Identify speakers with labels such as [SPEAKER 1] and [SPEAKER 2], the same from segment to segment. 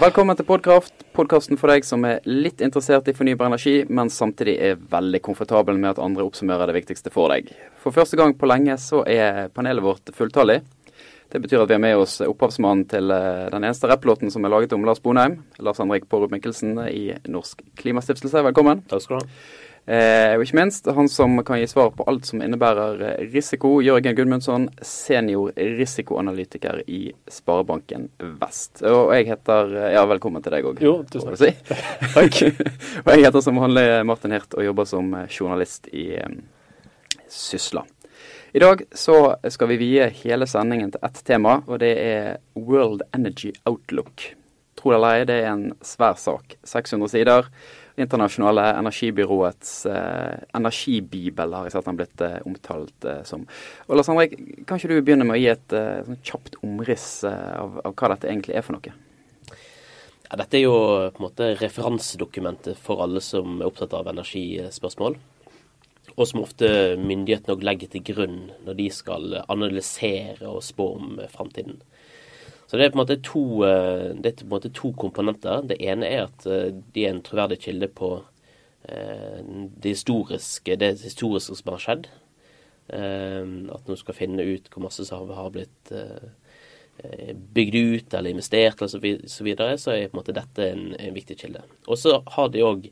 [SPEAKER 1] Velkommen til Podkraft, podkasten for deg som er litt interessert i fornybar energi, men samtidig er veldig komfortabel med at andre oppsummerer det viktigste for deg. For første gang på lenge så er panelet vårt fulltallig. Det betyr at vi har med oss opphavsmannen til eh, den eneste rapplåten som er laget om Lars Bonheim, Lars Henrik Pårup Mikkelsen i Norsk Klimastiftelse. Velkommen.
[SPEAKER 2] Takk skal du ha.
[SPEAKER 1] Eh, og ikke minst han som kan gi svar på alt som innebærer eh, risiko, Jørgen Gudmundsson, senior risikoanalytiker i Sparebanken Vest. Og jeg heter eh, Ja, velkommen til deg òg.
[SPEAKER 2] Jo, tusen takk. Si.
[SPEAKER 1] takk. og jeg heter som vanlig Martin Hirt og jobber som journalist i Sysla. I dag så skal vi vie hele sendingen til ett tema, og det er World Energy Outlook. Tro det eller ei, det er en svær sak. 600 sider. Internasjonale energibyråets eh, energibibel har jeg sett den blitt eh, omtalt eh, som. Og Lars Henrik, kan ikke du begynne med å gi et eh, sånn kjapt omriss eh, av, av, hva dette egentlig er for noe?
[SPEAKER 2] Ja, dette er jo på en måte referansedokumentet for alle som er opptatt av energispørsmål og som ofte myndighetene legger til grunn når de skal analysere og spå om framtiden. Så det er, på en måte to, eh, det er på en måte to komponenter. Det ene er at eh, de er en troverdig kilde på eh, det historiske, det historiske som har skjedd. At noen skal finne ut hvor masse som har blitt bygd ut eller investert eller så videre, så er på en måte dette en, en viktig kilde. Og så har de òg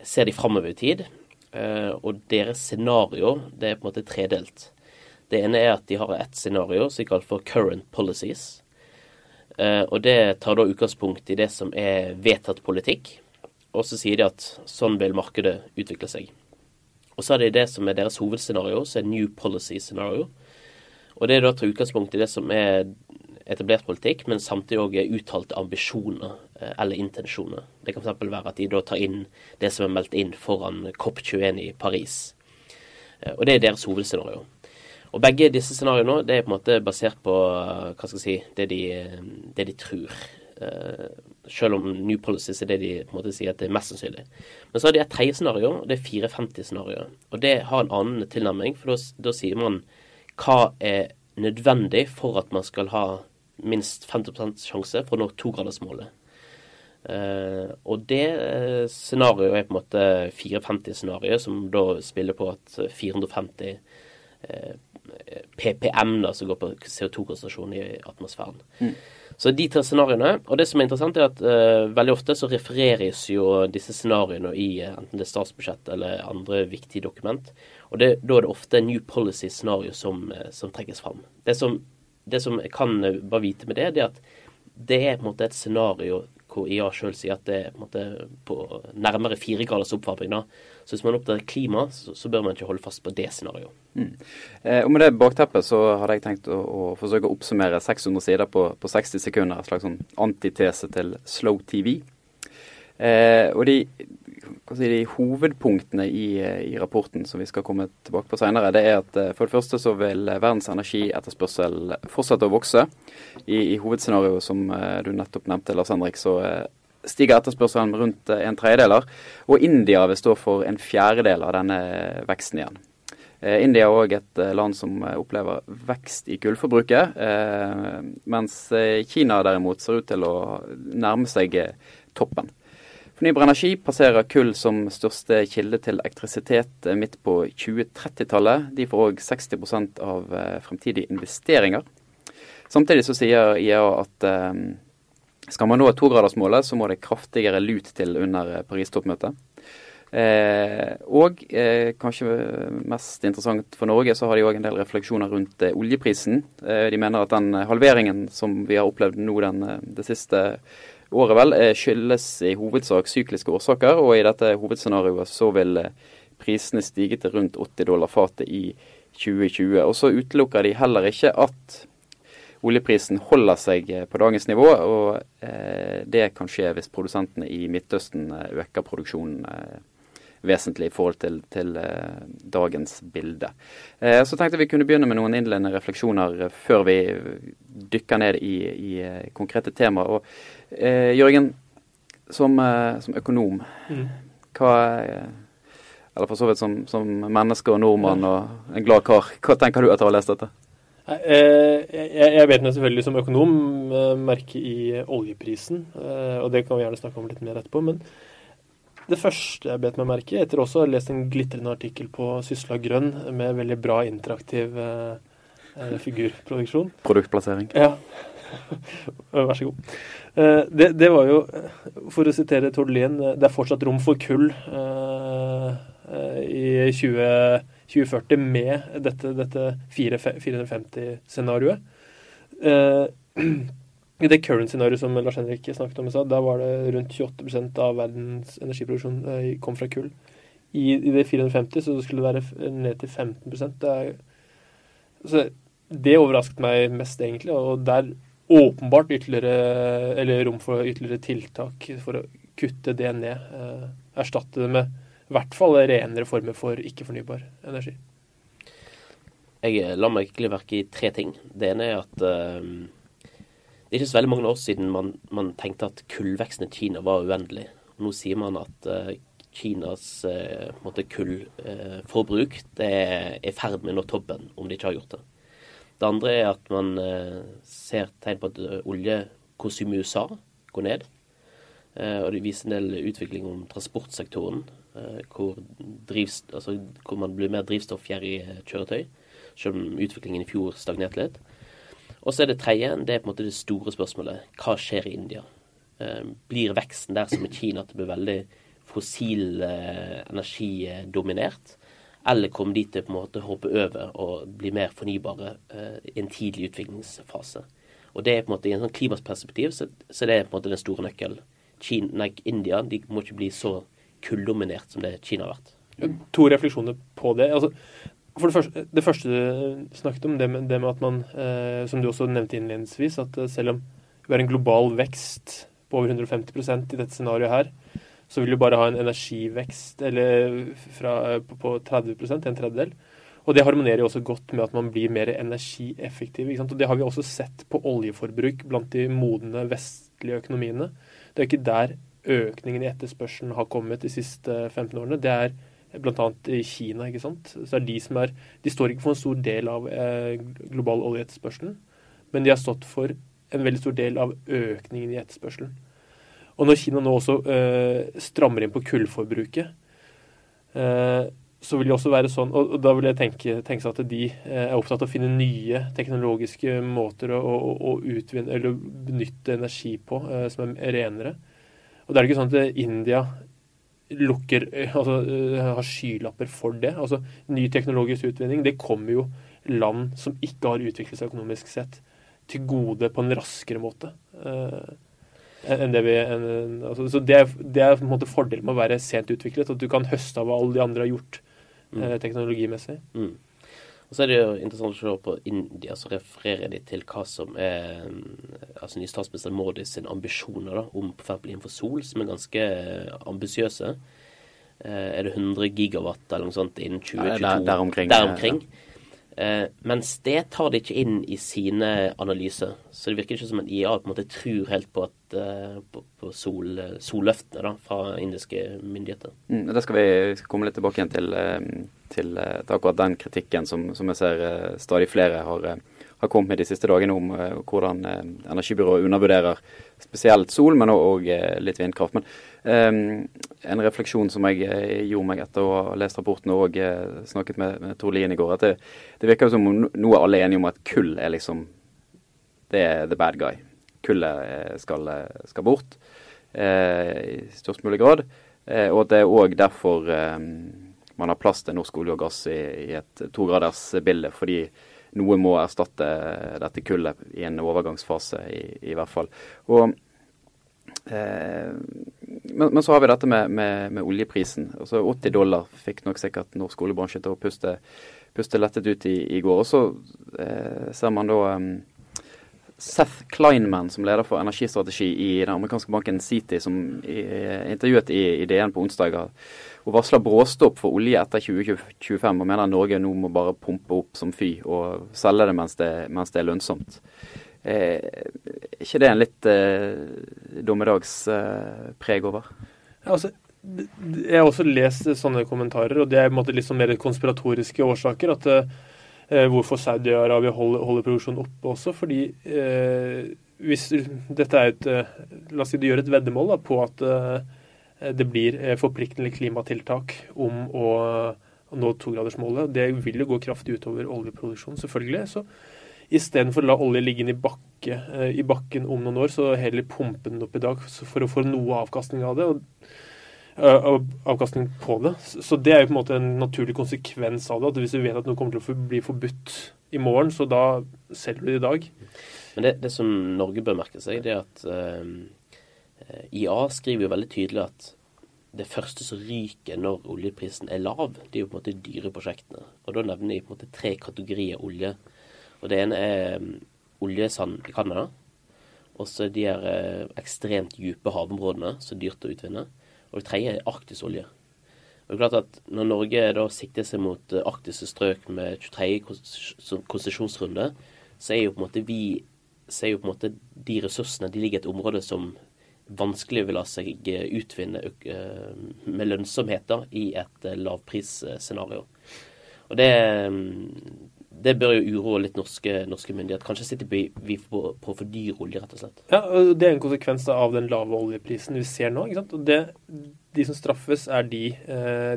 [SPEAKER 2] ser de framover i tid. Og deres scenario det er på en måte tredelt. Det ene er at de har ett scenario som de kaller for 'current policies'. Eh, og det tar da utgangspunkt i det som er vedtatt politikk. Og så sier de at sånn vil markedet utvikle seg. Og så er det det som er deres hovedscenario, som er 'new policy scenario'. Og det er da tar utgangspunkt i det som er etablert politikk, men samtidig òg uttalte ambisjoner eh, eller intensjoner. Det kan f.eks. være at de da tar inn det som er meldt inn foran COP21 i Paris. Eh, og det er deres hovedscenario. Og begge disse scenarioene det er på en måte basert på eh, hva skal jeg si, det de, det de tror. Selv om New Policies er det de på en måte sier at det er mest sannsynlig. Men så har de et tredje scenario, og det er 450-scenarioet. Og det har en annen tilnærming, for da sier man hva er nødvendig for at man skal ha minst 50 sjanse for å nå togradersmålet. Uh, og det scenarioet er på en måte 450-scenarioet, som da spiller på at 450 uh, PPM, da, som går på CO2-konsentrasjon i atmosfæren. Mm. Så de tre scenarioene. Og det som er interessant, er at uh, veldig ofte så refereres jo disse scenarioene i enten det er statsbudsjett eller andre viktige dokument. Og det, da er det ofte New Policy-scenario som, som trekkes fram. Det som det som jeg kan bare vite med det, det er at det er på en måte et scenario hvor IA sjøl sier at det er på, en måte på nærmere fire graders oppvarming. da. Så hvis man er av klima, så, så, bør man ikke holde fast på det scenarioet. Mm.
[SPEAKER 1] Eh, og med det bakteppet så hadde jeg tenkt å, å forsøke å oppsummere 600 sider på, på 60 sekunder. En slags sånn antitese til slow TV. Eh, og de, si, de hovedpunktene i, i, rapporten som vi skal komme tilbake på senere, det er at eh, for det første så vil verdens energietterspørsel fortsette å vokse. I, i hovedscenarioet som eh, du nettopp nevnte, Lars Henrik, så stiger etterspørselen rundt en tredjedeler. Og India vil stå for en fjerdedel av denne veksten igjen. India er òg et land som opplever vekst i kullforbruket, mens Kina derimot ser ut til å nærme seg toppen. Fornybar energi passerer kull som største kilde til elektrisitet eh, midt på 2030-tallet. De får òg 60% av eh, fremtidige investeringer. Samtidig så sier IEA at eh, skal man nå togradersmålet, så må det kraftigere lut til under Paris-toppmøtet. Eh, og eh, kanskje mest interessant for Norge, så har de òg en del refleksjoner rundt eh, oljeprisen. de mener at den halveringen som vi har opplevd nå den, det siste året vel, eh, skyldes i hovedsak sykliske årsaker, og i dette hovedscenarioet så vil eh, prisene stige til rundt 80 dollar fatet i 2020. Og så utelukker de heller ikke at oljeprisen holder seg eh, på dagens nivå, og eh, det kan skje hvis produsentene i Midtøsten øker produksjonen eh, vesentlig i forhold til, til dagens bilde. Så tenkte vi kunne begynne med noen innledende refleksjoner før vi dykker ned i, i konkrete temaer. Og Eh, Jørgen, som, eh, som økonom, mm. hva Eller for så vidt som, som menneske og nordmann og en glad kar, hva tenker du etter å ha lest dette?
[SPEAKER 3] Jeg, jeg vet meg selvfølgelig som økonom merke i oljeprisen, og det kan vi gjerne snakke om litt mer etterpå. men det første jeg bet meg merke etter også å ha lest en glitrende artikkel på Sysla Grønn med veldig bra interaktiv eh, eh figurproduksjon
[SPEAKER 1] Produktplassering.
[SPEAKER 3] Ja. Vær så god. Eh, det, det, var jo, for å sitere Tord Lien, eh, det er fortsatt rom for kull eh, eh i 20, 2040 med dette, dette 450-scenarioet. I det current-scenarioet som Lars Henrik snakket om i da var det rundt 28% av verdens energiproduksjon eh, kom fra kull. I, I, det 450 så skulle det være ned til 15 det, er, det overrasket meg mest, egentlig. Og det er åpenbart ytterligere, eller rom for ytterligere tiltak for å kutte det ned. Eh, erstatte det med i hvert fall renere former for ikke-fornybar energi.
[SPEAKER 2] Jeg la meg egentlig merke i tre ting. Det ene er at uh, det er ikke så veldig mange år siden man, man tenkte at kullveksten i Kina var uendelig. Nå sier man at uh, Kinas uh, kullforbruk uh, er i ferd med å nå toppen, om de ikke har gjort det. Det andre er at man uh, ser tegn på at oljekonsumet i USA går ned. og det viser en del utvikling om transportsektoren, hvor, drivs, altså, hvor, man blir mer drivstoffgjerrige kjøretøy, selv om utviklingen i fjor stagnerte litt. Og så er det tredje, det er på en måte det store spørsmålet. Hva skjer i India? Eh, blir veksten der som i Kina at det blir veldig fossil energi dominert? Eller kommer de til på en måte hoppe over og bli mer fornybare eh, i en tidlig utviklingsfase? Og det er på en måte I en sånn klimaperspektiv så, så det er på en måte den store nøkkelen. India de må ikke bli så kulldominert som det Kina har vært.
[SPEAKER 3] To refleksjoner på det. Altså, for det første, det første du snakket om, det med, det med at man, eh, som du også nevnte innledningsvis, at eh, selv om vi har en global vekst på over 150% i dette scenarioet her, så vil du bare ha en energivekst fra, eh, på, på 30% en tredjedel. Og det harmonerer jo også godt med at man blir mer energieffektiv. Og det har vi også sett på oljeforbruk blant de modne vestlige økonomiene. Det er ikke der økningen i etterspørselen har kommet de siste 15 årene. Det er bl.a. Kina. ikke sant? Så De er, de står ikke for en stor del av eh, global oljeetterspørselen, men de har stått for en veldig stor del av økningen i etterspørselen. Og når Kina nå også eh, strammer inn på kullforbruket, eh, så vil det også være sånn, og, da vil jeg tenke, tenke seg at de eh, er opptatt av å finne nye teknologiske måter å, å, å utvinne, eller benytte energi på eh, som er renere. Og det er ikke sånn at India lukker altså, eh, har skylapper for det. Altså, Ny teknologisk utvinning det kommer jo land som ikke har utviklet seg økonomisk sett, til gode på en raskere måte. Enn det vi, en, altså, så det er, det er, på en måte fordelen med å være sent utviklet. At du kan høste av hva alle de andre har gjort mm. teknologimessig. Mm.
[SPEAKER 2] Og så er det jo interessant å se på India, så refererer de til hva som er altså ny statsminister Modi sine ambisjoner da, om f.eks. innenfor sol, som er ganske ambisiøse. Eh, er det 100 gigawatt eller noe sånt innen 2022?
[SPEAKER 1] Der, der omkring.
[SPEAKER 2] Der omkring. Eh, mens det tar de ikke inn i sine analyser. Så det virker ikke som at IA på en måte tror helt på, at, eh, på, på sol, solløftene da, fra indiske myndigheter.
[SPEAKER 1] Mm, da skal vi, vi skal komme litt tilbake igjen til, eh, til, eh, til akkurat den kritikken som, som, jeg ser stadig flere har, har kommet med de siste dagene om hvordan energibyrået undervurderer spesielt sol, men òg litt vindkraft. Men Um, en refleksjon som jeg eh, gjorde meg etter å ha lest rapporten og snakket med, med Tor Lien i går, at det, det virker som om nå er alle enige om at kull er liksom Det er the bad guy. Kullet eh, skal, skal bort eh, i størst mulig grad. Eh, og at det er òg derfor um, man har plass til norsk olje og gass i, i et togradersbilde. Fordi noe må erstatte dette kullet i en overgangsfase, i, i hvert fall. Og Eh, men, men, så har vi dette med, med, med oljeprisen. Altså 80 dollar fikk nok sikkert norsk oljebransje til å puste, puste lettet ut i, i går. Og så eh, ser man da um, Seth Kleinman, som leder for energistrategi i den amerikanske banken Citi, som er intervjuet i, i DN på onsdag, og varsler bråstopp for olje etter 2025 og mener Norge nå må bare pumpe opp som fy og selge det mens det, mens det er lønnsomt. Eh, ikke det en litt eh, dommedagspreg eh, over?
[SPEAKER 3] Ja, altså, jeg har også lest sånne kommentarer, og det er måte, litt sånn mer konspiratoriske årsaker. At Eh, hvorfor Saudi-Arabia holder, holder, produksjonen oppe også. Fordi eh, hvis dette er et eh, La oss si du gjør et veddemål da, på at eh, det blir eh, forpliktende klimatiltak om å, å nå togradersmålet. Det vil jo gå kraftig utover oljeproduksjonen, selvfølgelig. så Istedenfor å la olje ligge i, bakke, i, bakken om noen år, så heller pumpe den opp i dag for å få noe avkastning av det. Og, avkastning på det. Så det er jo på en måte en naturlig konsekvens av det. at Hvis du vet at noe kommer til å bli forbudt i morgen, så da selger du det i dag.
[SPEAKER 2] Men det, det som Norge bør merke seg, det er at uh, IA skriver jo veldig tydelig at det første som ryker når oljeprisen er lav, det er jo på en måte dyre prosjektene. Og da nevner de på en måte tre kategorier olje. Og det ene er um, oljesand i Canada. Og så de her uh, ekstremt dype havområdene som er dyrt å utvinne. Og det tredje er arktisolje. Og det er klart at Når Norge da sikter seg mot arktiske strøk med 23. konsesjonsrunde, så er jo på en måte vi så jo på en måte de ressursene de ligger i et område som vanskelig vil la seg eh, utvinne eh, med lønnsomhet i et eh, lavprisscenario. Og det, mm, det bør jo uroe litt norske, norske myndigheter. Kanskje sitter vi, på, på for dyr olje, rett og slett.
[SPEAKER 3] Ja, og Det er en konsekvens av den lave oljeprisen vi ser nå. ikke sant? Og det, De som straffes, er de,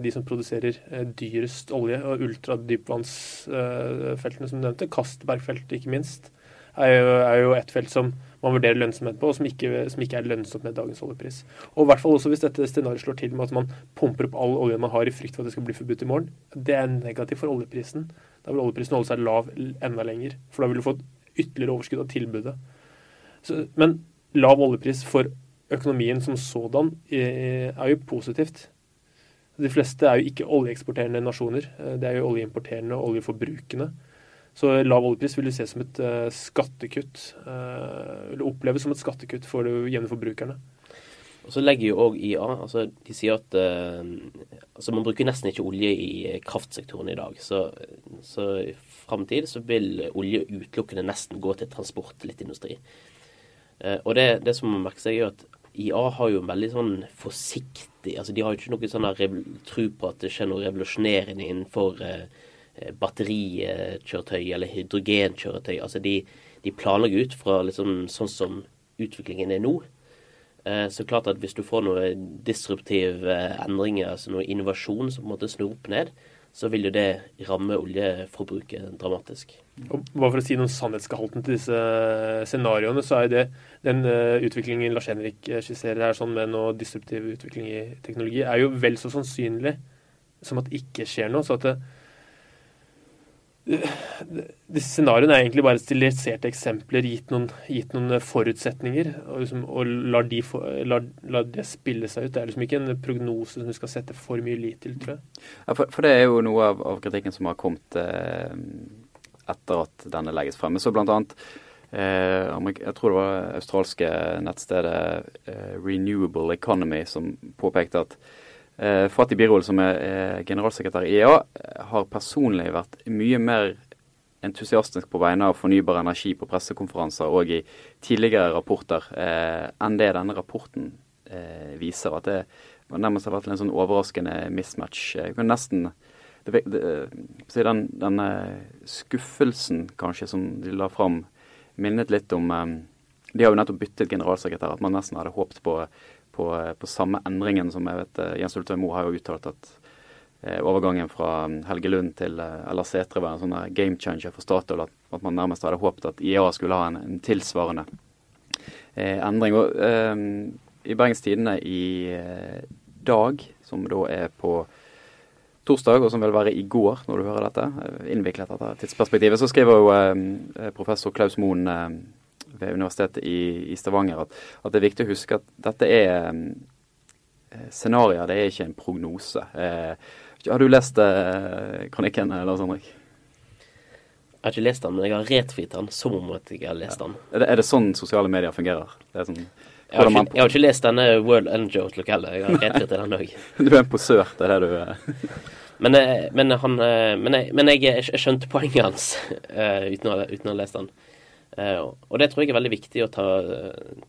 [SPEAKER 3] de som produserer dyrest olje, og ultradypvannsfeltene som du nevnte. Kastbergfeltet, ikke minst er jo, er jo et felt som man vurderer lønnsomhet på, og som ikke, som ikke, er lønnsomt med dagens oljepris. Og i hvert fall også hvis dette scenarioet slår til med at man pumper opp all oljen man har i frykt for at det skal bli forbudt i morgen. Det er negativt for oljeprisen. Da vil oljeprisen holde seg lav enda lenger. For da vil du få ytterligere overskudd av tilbudet. Så, men lav oljepris for økonomien som sådan eh, er jo positivt. De fleste er jo ikke oljeeksporterende nasjoner. Eh, det er jo oljeimporterende og oljeforbrukende. Så lav oljepris vil du se som et uh, skattekutt. Eller oppleves som et skattekutt for de jevne forbrukerne.
[SPEAKER 2] Og så legger jo òg IA altså De sier at uh, altså man bruker nesten ikke olje i kraftsektoren i dag. Så, så i framtid så vil olje utelukkende nesten gå til transport, litt industri. Uh, og det, det som man merker seg, er at IA har jo en veldig sånn forsiktig altså De har jo ikke noe sånn tro på at det skjer noe revolusjonerende innenfor Eh, batterikjøretøy eller hydrogenkjøretøy. Altså de, de planlegger ut fra liksom sånn som utviklingen er nå. Eh, så klart at hvis du får noen disruptive endringer, altså noe innovasjon som på en måte snur opp ned, så vil jo det ramme oljeforbruket dramatisk.
[SPEAKER 3] Og bare for å si noen sannhetsgehalten til disse scenarioene, så er det den utviklingen Lars Henrik skisserer her sånn med noe disruptiv utvikling i teknologi, er jo vel så sannsynlig som at det ikke skjer noe. så at det, disse scenarioene er egentlig bare stiliserte eksempler gitt noen, gitt noen forutsetninger, og, liksom, og lar, de for, lar, lar, det spille seg ut. Det er liksom ikke en prognose som du skal sette for mye lit til, tror jeg.
[SPEAKER 1] Ja, for, for, det er jo noe av, av kritikken som har kommet eh, etter at denne legges frem. Så blant annet eh, jeg tror det var australske nettstedet eh, Renewable Economy som påpekte at Eh, Fatih Birol, som er, er generalsekretær i EA, har personlig vært mye mer entusiastisk på vegne av fornybar energi på pressekonferanser og i tidligere rapporter eh, enn det denne rapporten eh, viser. At det nærmest har vært en sånn overraskende mismatch. Jeg kan nesten det, det, den, Denne skuffelsen kanskje som de la fram, minnet litt om eh, De har jo nettopp byttet generalsekretær. At man nesten hadde håpet på på, på samme endringen som jeg vet eh, Jens Ultøy Moe har jo uttalt at eh, overgangen fra um, Helge Lund til eh, eller Setre var en sånn game changer for Statoil. At, at, man nærmest hadde håpet at IA skulle ha en, en tilsvarende eh, endring. Og, eh, I Bergens Tidende i eh, dag, som da er på torsdag, og som vil være i går når du hører dette, innviklet dette tidsperspektivet, så skriver jo professor Klaus Moen ved Universitetet i, i Stavanger at, at, det er viktig å huske at dette er eh, scenarioer, det er ikke en prognose. Eh, har du lest eh, kronikken, Lars Henrik?
[SPEAKER 2] Jeg har ikke lest den, men jeg har retweetet den som om at jeg har lest den.
[SPEAKER 1] Ja. Er, det, er, det, sånn sosiale medier fungerer? Sånn,
[SPEAKER 2] jeg, har ikke, jeg, har ikke, lest denne World Energy Outlook heller. Jeg har retweetet den òg.
[SPEAKER 1] du er en posør, det er det du er.
[SPEAKER 2] men, men, han, men, jeg, men jeg, skjønte poenget hans uh, uten, å, uten å ha lest den. Uh, og det tror jeg er veldig viktig å ta,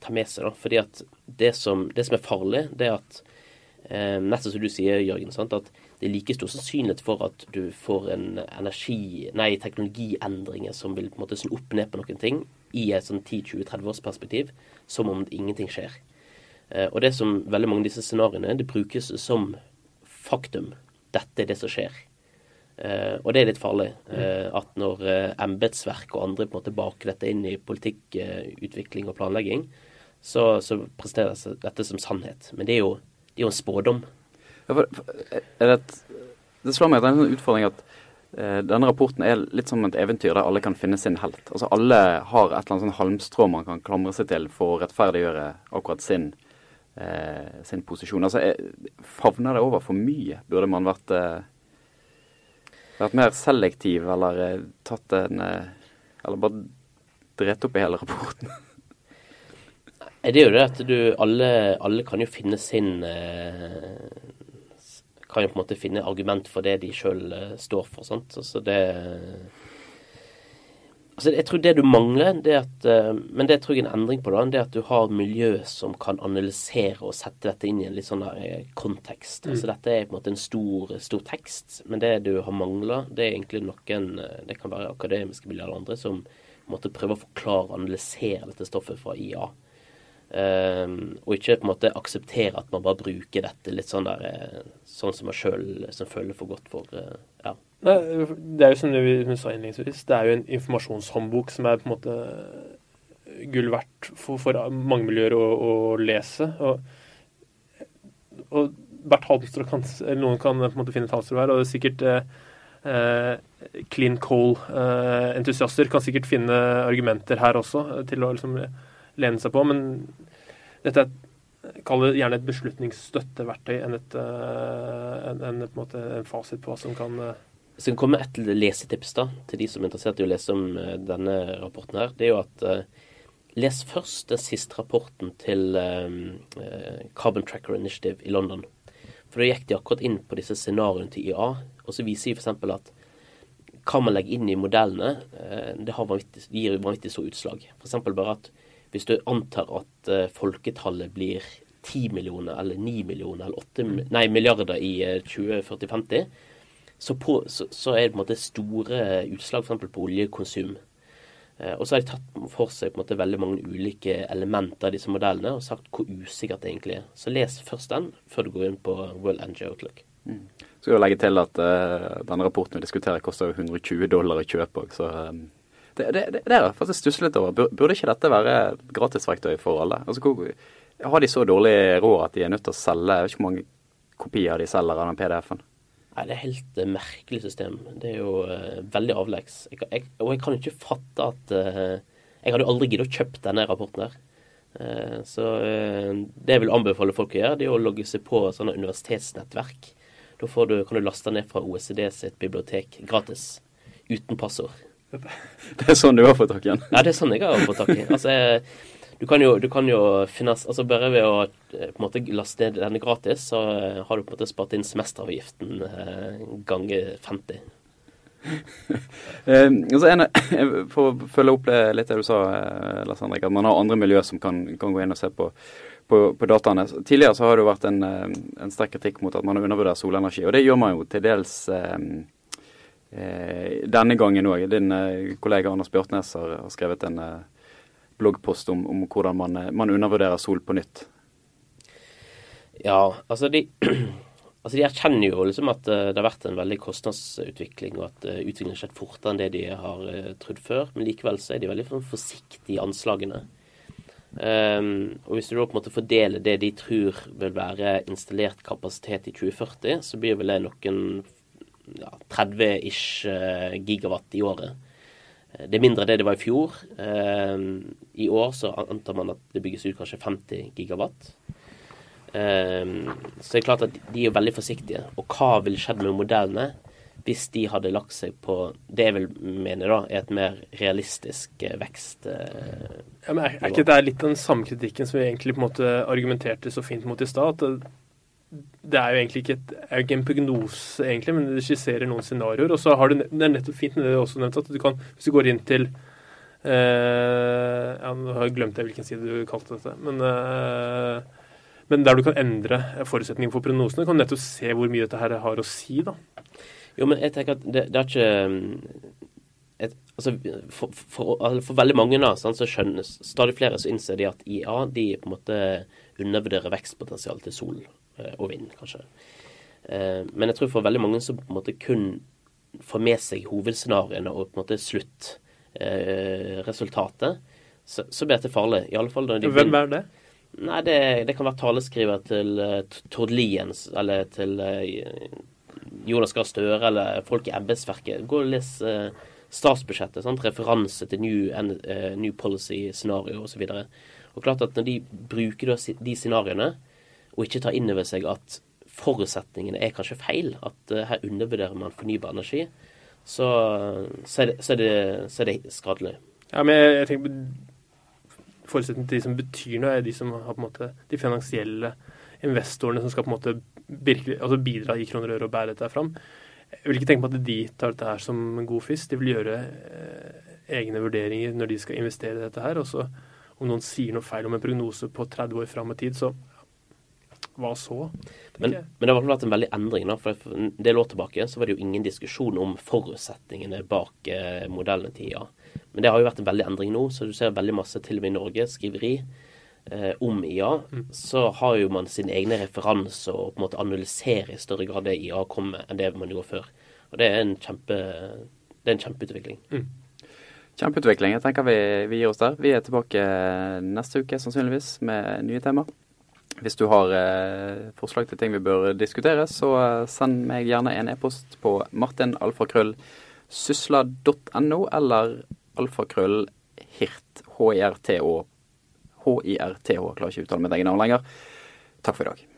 [SPEAKER 2] ta med seg. da, fordi at det som, det som, er farlig, det er at eh, Nettopp som du sier, Jørgen, sant, at det er like stor sannsynlighet for at du får en energi, nei, teknologiendringer som vil på en måte snu opp ned på noen ting i et sånn 10-20-30 års perspektiv, som om ingenting skjer. Eh, og det som veldig mange av disse scenarioene, det brukes som faktum. Dette er det som skjer. Eh, og det er litt farlig. Eh, at når eh, embetsverk og andre på en måte baker dette inn i politikkutvikling og planlegging, så, så presenteres dette som sannhet. Men det er jo, det er jo en spådom.
[SPEAKER 1] Ja, for, for, det, det, slår meg at det er en sånn utfordring at eh, denne rapporten er litt som et eventyr der alle kan finne sin helt. Altså Alle har et eller annet sånn halmstrå man kan klamre seg til for å rettferdiggjøre akkurat sin, eh, sin posisjon. Altså, Favner det over for mye? Burde man vært, uh, vært mer selektiv eller tatt en Eller bare drept opp i hele rapporten?
[SPEAKER 2] Det er jo det at du alle, alle kan jo finne sin kan jo på en måte finne argument for det de sjøl eh, står for. sant? Altså det altså Jeg tror det du mangler, det at, uh, men det tror jeg er en endring på, da, det at du har miljø som kan analysere og sette dette inn i en litt sånn der, uh, kontekst. Mm. Altså Dette er på en måte en stor, stor tekst, men det du har mangla, det er egentlig noen Det kan være akademiske miljøer eller andre som måtte prøve å forklare og analysere dette stoffet fra IA. Um, og ikke på en måte akseptere at man bare bruker dette litt sånn der eh, sånn som man sjøl føler for godt for. Ja.
[SPEAKER 3] Nei, det er jo som vi sa innledningsvis, det er jo en informasjonshåndbok som er på en måte gull verdt for, for mange miljøer å, å lese. Og, og Bert Halmstrø kan, noen kan på en måte finne et halmstrå her, og det er sikkert eh, clean coal-entusiaster kan sikkert finne argumenter her også til å liksom lene seg på. Men dette er Kall det gjerne et beslutningsstøtteverktøy enn, et, uh, en, en, en, en, fasit på hva som kan uh...
[SPEAKER 2] Så kan komme et lesetips da, til de som er interessert i å lese om uh, denne rapporten. her, Det er jo at les først den siste rapporten til Carbon Tracker Initiative i London. For da gikk de akkurat inn på disse scenarioene til IA, og så viser de f.eks. at hva man legger inn i modellene, vanvittig, det gir vanvittig så utslag. F.eks. bare at hvis du antar at uh, folketallet blir 10 millioner eller 9 millioner eller 8 nei, milliarder i uh, 2040-50, så, så, så, er det på en måte store utslag f.eks. på oljekonsum. Uh, og så har de tatt for seg på en måte veldig mange ulike elementer av disse modellene og sagt hvor usikkert det egentlig er. Så les først den før du går inn på World Energy Outlook. Mm.
[SPEAKER 1] Skal jo legge til at uh, denne rapporten vi diskuterer koster 120 dollar i kjøp òg, så um det, det, det er jeg faktisk stusset litt over. Burde ikke dette være gratisverktøy for alle? Altså, hvor, Har de så dårlig råd at de er nødt til å selge Jeg vet ikke hvor mange kopier de selger av den PDF-en?
[SPEAKER 2] Nei, Det er helt uh, merkelig system. Det er jo uh, veldig avleggs. Jeg, jeg, og jeg kan ikke fatte at uh, Jeg hadde jo aldri giddet å kjøpe denne rapporten her. så det jeg vil anbefale folk å gjøre, det er å logge seg på sånne universitetsnettverk. Da du, kan du laste ned fra OECD sitt bibliotek gratis. Uten passord.
[SPEAKER 1] Det er sånn du har fått tak i den?
[SPEAKER 2] Ja, det er sånn jeg har fått tak i. Altså, du kan jo, du kan jo finnes, altså Bare ved å eh, på en måte laste ned denne gratis, så eh, har du på en måte spart inn semesteravgiften eh, ganger 50.
[SPEAKER 1] eh, altså en, for å følge opp litt det du sa, Lars Henrik, at man har andre miljøer som kan, kan gå inn og se på, på, på, dataene. Tidligere så har det jo vært en, en sterk kritikk mot at man har undervurdert solenergi. Og det gjør man jo til dels eh, Eh, denne gangen òg. Din eh, kollega Anders Bjørtnes har, har skrevet en eh, bloggpost om, om hvordan man, man, undervurderer sol på nytt.
[SPEAKER 2] Ja, altså de, altså de erkjenner jo liksom at det har vært en veldig kostnadsutvikling, og at utviklingen har skjedd fortere enn det de har trodd før. Men likevel så er de veldig forsiktige i anslagene. Um, og Hvis du da på en måte fordeler det de tror vil være installert kapasitet i 2040, så blir vel det noen ja, 30-ish eh, gigawatt i året. Eh, det er mindre det det var i fjor. Eh, I år så antar man at det bygges ut kanskje 50 gigawatt. Så det er klart at de er veldig forsiktige. Og hva ville skjedd med modellene hvis de hadde lagt seg på det jeg vil mene da, er et mer realistisk vekst?
[SPEAKER 3] Ja, men er, er ikke det litt den samme kritikken som vi egentlig på en måte argumenterte så fint mot i stad? At det er jo egentlig ikke, et, er ikke en prognose, egentlig, men det skisserer noen scenarioer. Og så har du, det er nettopp fint det du også nevnte, at du kan, hvis du går inn til eh, ja, Nå har jeg glemt hvilken side du kalte dette. Men, eh, Men der du kan endre forutsetningen for prognosene, kan du nettopp se hvor mye dette her har å si. da.
[SPEAKER 2] Jo, men jeg tenker at det, det er ikke mm, et, altså, for, for, for, veldig mange da, sånn, så skjønnes stadig flere så innser de at IA de på en måte undervurderer vekstpotensial til sol eh, og vind, kanskje. Eh, men jeg tror for veldig mange som på en måte kun får med seg hovedscenarioene og på en måte sluttresultatet, eh, så, så blir dette farlig. I alle fall når
[SPEAKER 3] de Hvem er det?
[SPEAKER 2] Nei, det, det, kan være taleskriver til Tord Liens eller til Jonas Gahr Støre eller folk i embetsverket. Gå og les statsbudsjettet. Sant? Referanse til New, uh, new Policy-scenario osv. Og, og klart at når de bruker de scenarioene, og ikke tar inn over seg at forutsetningene er kanskje feil, at uh, her undervurderer man fornybar energi, så, så, er, det, så, er, det, så er, det, skadelig.
[SPEAKER 3] Ja, men jeg, jeg tenker Forutsetningen til de som betyr noe, er de som har på en måte de finansielle investorene som skal på en måte virkelig, altså bidra i kroner og øre og bære dette fram. Jeg vil ikke tenke på at de tar dette her som god fisk. De vil gjøre eh, egne vurderinger når de skal investere i dette her. Og så om noen sier noe feil om en prognose på 30 år fram i tid, så hva så?
[SPEAKER 2] Men, men, det har vært en veldig endring. da, for En del år tilbake så var det jo ingen diskusjon om forutsetningene bak eh, modellene til IA. Men det har jo vært en veldig endring nå, så du ser veldig masse, til og med i Norge, skriveri eh, om IA. Mm. Så har jo man sine egne referanser og på en måte analyserer i større grad det IA kommer, enn det man gjorde før. Og det er en, kjempe, det er en kjempeutvikling. Mm.
[SPEAKER 1] Kjempeutvikling. Jeg tenker vi, vi gir oss der. Vi er tilbake neste uke sannsynligvis med nye temaer. Hvis du har eh, forslag til ting vi bør diskutere, så eh, send meg gjerne en e-post på martinalfakrøllsysla.no eller alfakrøllhirt, H-I-R-T-H, H-I-R-T-H, klarer ikke å uttale mitt eget navn lenger. Takk for i dag.